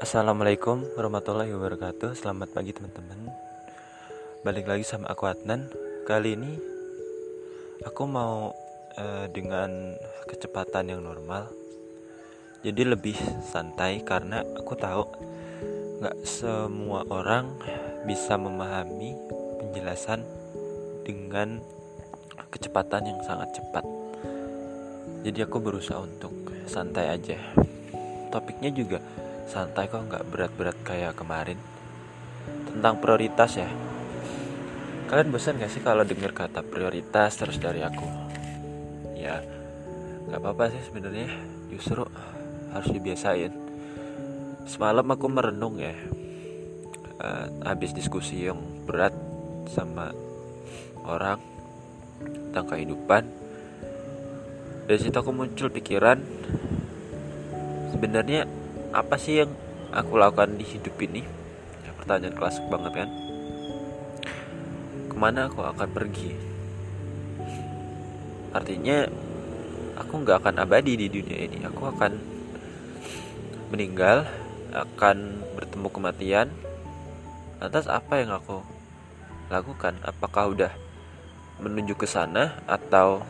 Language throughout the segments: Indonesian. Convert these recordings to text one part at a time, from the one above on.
Assalamualaikum warahmatullahi wabarakatuh. Selamat pagi teman-teman. Balik lagi sama aku Adnan. Kali ini Aku mau uh, Dengan kecepatan yang normal Jadi lebih santai Karena aku tahu Gak semua orang Bisa memahami Penjelasan Dengan Kecepatan yang sangat cepat. Jadi aku berusaha untuk Santai aja. Topiknya juga santai kok nggak berat-berat kayak kemarin? Tentang prioritas ya? Kalian bosan gak sih kalau dengar kata prioritas terus dari aku? Ya nggak apa-apa sih sebenarnya. Justru harus dibiasain. Semalam aku merenung ya. Uh, diskusi yang berat sama orang tentang kehidupan dari situ aku muncul pikiran sebenarnya apa sih yang aku lakukan di hidup ini? Ya, pertanyaan klasik banget kan? Ke mana aku akan pergi? Artinya aku nggak akan abadi di dunia ini. Aku akan meninggal akan bertemu kematian. Atas apa yang aku lakukan? Apakah udah menuju ke sana atau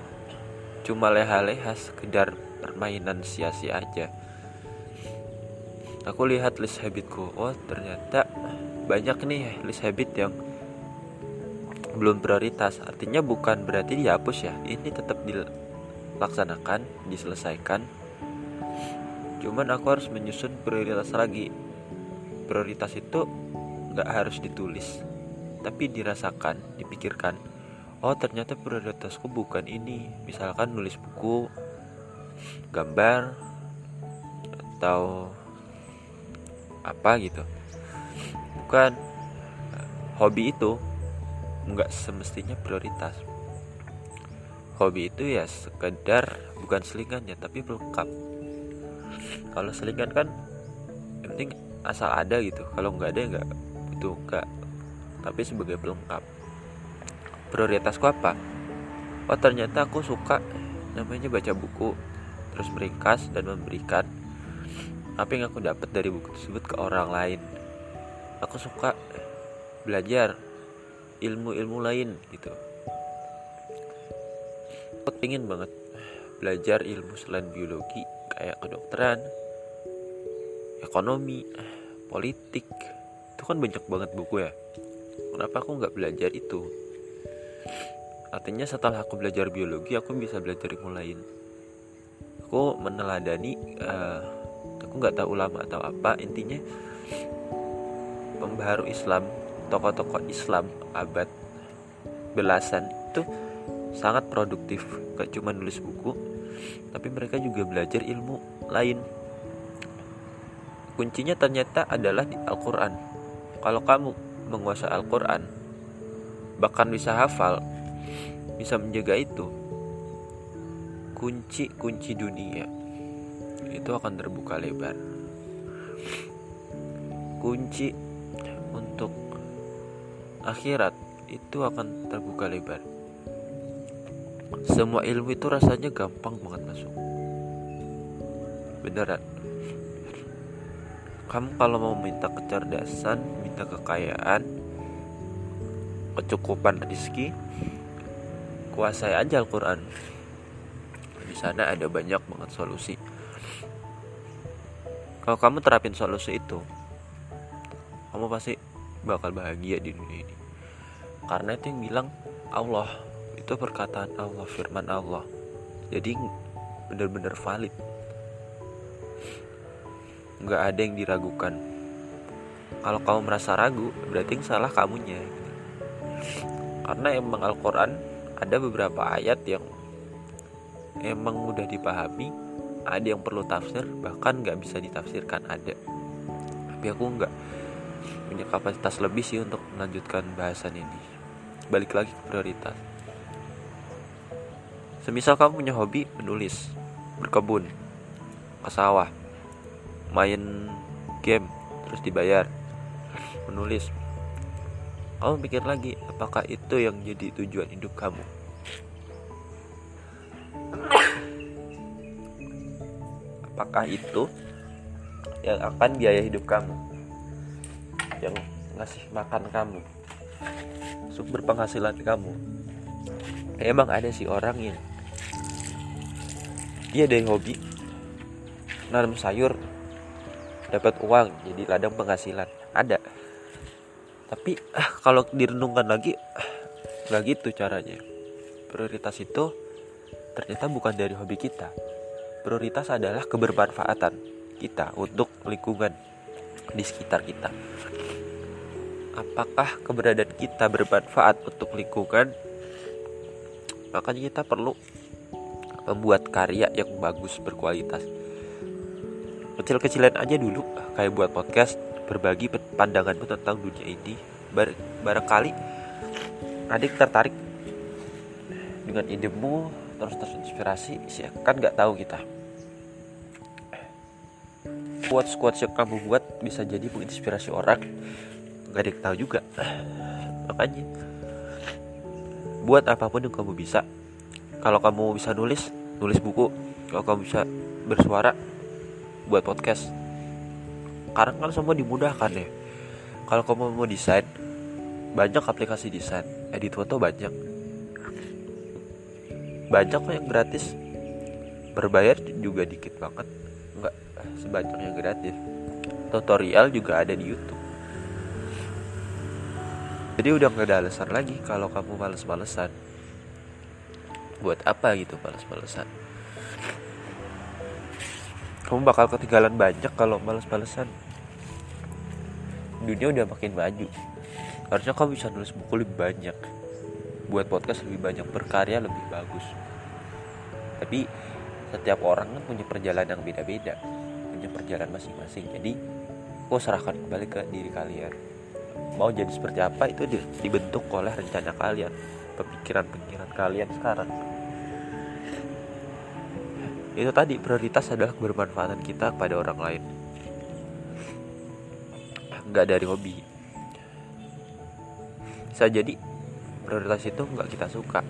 cuma leha-leha sekedar permainan sia-sia aja aku lihat list habitku. Oh ternyata banyak nih list habit yang belum prioritas. Artinya bukan berarti dihapus ya. Ini tetap dilaksanakan diselesaikan. Cuman aku harus menyusun prioritas lagi. Prioritas itu nggak harus ditulis tapi dirasakan dipikirkan. Oh ternyata prioritasku bukan ini. Misalkan nulis buku gambar atau apa gitu. Bukan hobi itu nggak semestinya prioritas. Hobi itu ya sekedar bukan selingan ya tapi pelengkap. Kalau selingan kan yang penting asal ada gitu. Kalau nggak ada nggak itu nggak. Tapi sebagai pelengkap. Prioritasku apa? Oh ternyata aku suka namanya baca buku terus meringkas dan memberikan apa yang aku dapat dari buku tersebut ke orang lain? Aku suka belajar ilmu-ilmu lain gitu. Aku pengen banget belajar ilmu selain biologi kayak kedokteran ekonomi politik. Itu kan banyak banget buku ya. Kenapa aku nggak belajar itu? Artinya setelah aku belajar biologi aku bisa belajar ilmu lain. Aku meneladani uh, aku nggak tahu ulama atau apa intinya pembaharu Islam tokoh-tokoh Islam abad belasan itu sangat produktif gak cuma nulis buku tapi mereka juga belajar ilmu lain. Kuncinya ternyata adalah di Al-Quran. Kalau kamu menguasai Al-Quran bahkan bisa hafal bisa menjaga itu kunci-kunci dunia itu akan terbuka lebar. Kunci untuk akhirat itu akan terbuka lebar. Semua ilmu itu rasanya gampang banget masuk. Beneran. Kamu kalau mau minta kecerdasan, minta kekayaan, kecukupan rezeki, kuasai aja Al-Quran. Di sana ada banyak banget solusi kalau kamu terapin solusi itu kamu pasti bakal bahagia di dunia ini. Karena itu yang bilang Allah itu perkataan Allah firman Allah. Jadi benar-benar valid. Nggak ada yang diragukan. Kalau kamu merasa ragu berarti yang salah kamunya karena emang Al-Quran ada beberapa ayat yang emang mudah dipahami ada yang perlu tafsir bahkan nggak bisa ditafsirkan ada. Tapi aku nggak punya kapasitas lebih sih untuk melanjutkan bahasan ini. Balik lagi ke prioritas. Semisal kamu punya hobi menulis berkebun ke sawah main game terus dibayar menulis. Kamu pikir lagi apakah itu yang jadi tujuan hidup kamu apakah itu yang akan biaya hidup kamu? Yang ngasih makan kamu? Sumber penghasilan kamu? Emang ada sih orang yang dia dari hobi nanam sayur dapat uang jadi ladang penghasilan. Ada. Tapi ah, kalau direnungkan lagi nggak gitu caranya. Prioritas itu ternyata bukan dari hobi kita prioritas adalah kebermanfaatan kita untuk lingkungan di sekitar kita. Apakah keberadaan kita bermanfaat untuk lingkungan? Makanya kita perlu membuat karya yang bagus berkualitas. Kecil-kecilan aja dulu kayak buat podcast berbagi pandanganmu tentang dunia ini. Bar barangkali adik tertarik dengan idemu terus terinspirasi sih. Kan nggak tahu kita. Kuat kuat yang kamu buat bisa jadi menginspirasi orang. Nggak ada tahu juga. Makanya buat apa pun yang kamu bisa. Kalau kamu bisa nulis nulis buku. Kalau kamu bisa bersuara buat podcast. Sekarang kan semua dimudahkan ya. Kalau kamu mau desain banyak aplikasi desain. Edit foto banyak banyak kok yang gratis. Berbayar juga dikit banget. Nggak sebanyak yang gratis. Tutorial juga ada di YouTube. Jadi udah nggak ada alasan lagi kalau kamu males-malesan. Buat apa gitu males-malesan? Kamu bakal ketinggalan banyak kalau males-malesan. Dunia udah makin maju. Harusnya kamu bisa nulis buku lebih banyak buat podcast lebih banyak berkarya lebih bagus. Tapi setiap orang kan punya perjalanan yang beda-beda punya perjalanan masing-masing. Jadi aku serahkan kembali ke diri kalian. Mau jadi seperti apa itu dibentuk oleh rencana kalian pemikiran-pemikiran kalian sekarang. Itu tadi prioritas adalah bermanfaatan kita kepada orang lain. Nggak dari hobi. Bisa jadi prioritas itu nggak kita suka.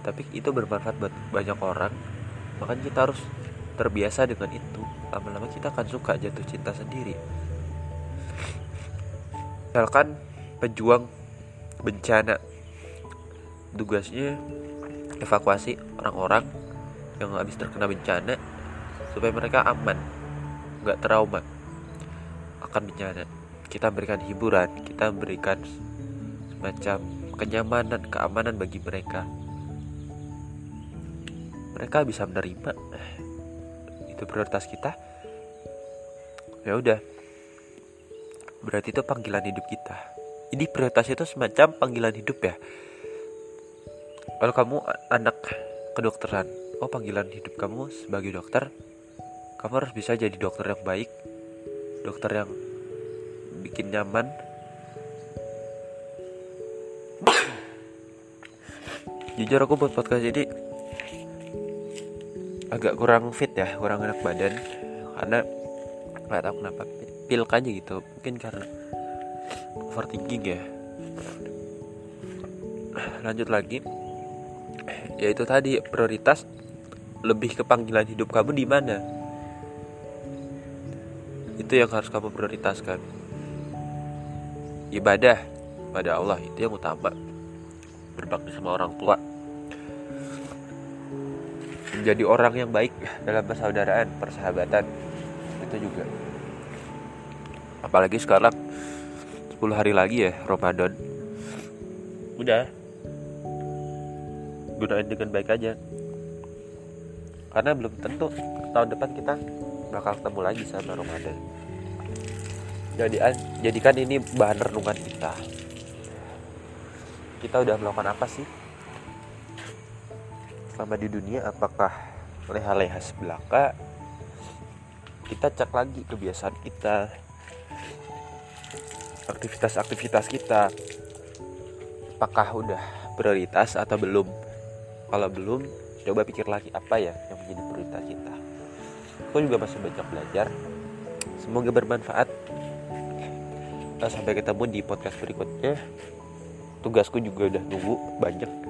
Tapi itu bermanfaat buat banyak orang. Makanya kita harus terbiasa dengan itu. Lama-lama kita akan suka jatuh cinta sendiri. Misalkan pejuang bencana. Tugasnya evakuasi orang-orang yang habis terkena bencana supaya mereka aman nggak trauma akan bencana. Kita berikan hiburan kita berikan semacam kenyamanan keamanan bagi mereka. Mereka bisa menerima. Itu prioritas kita. Ya udah. Berarti itu panggilan hidup kita. Ini prioritas itu semacam panggilan hidup ya. Kalau kamu anak kedokteran oh panggilan hidup kamu sebagai dokter kamu harus bisa jadi dokter yang baik dokter yang bikin nyaman jujur aku buat podcast ini agak kurang fit ya kurang enak badan. Karena nggak tahu kenapa pil aja gitu. Mungkin karena overthinking ya. Lanjut lagi. Yaitu tadi prioritas lebih ke panggilan hidup kamu di mana? Itu yang harus kamu prioritaskan. Ibadah pada Allah itu yang utama. Berbakti sama orang tua menjadi orang yang baik dalam persaudaraan persahabatan. Itu juga. Apalagi sekarang 10 hari lagi ya Ramadan. Udah. Gunain dengan baik aja. Karena belum tentu tahun depan kita bakal ketemu lagi sama Ramadan. Jadi jadikan ini bahan renungan kita. Kita udah melakukan apa sih selama di dunia apakah leha-leha sebelaka? Kita cek lagi kebiasaan kita aktivitas-aktivitas kita. Apakah udah prioritas atau belum? Kalau belum coba pikir lagi apa ya yang menjadi prioritas kita. Aku juga masih banyak belajar. Semoga bermanfaat. Sampai ketemu di podcast berikutnya. Tugasku juga udah nunggu banyak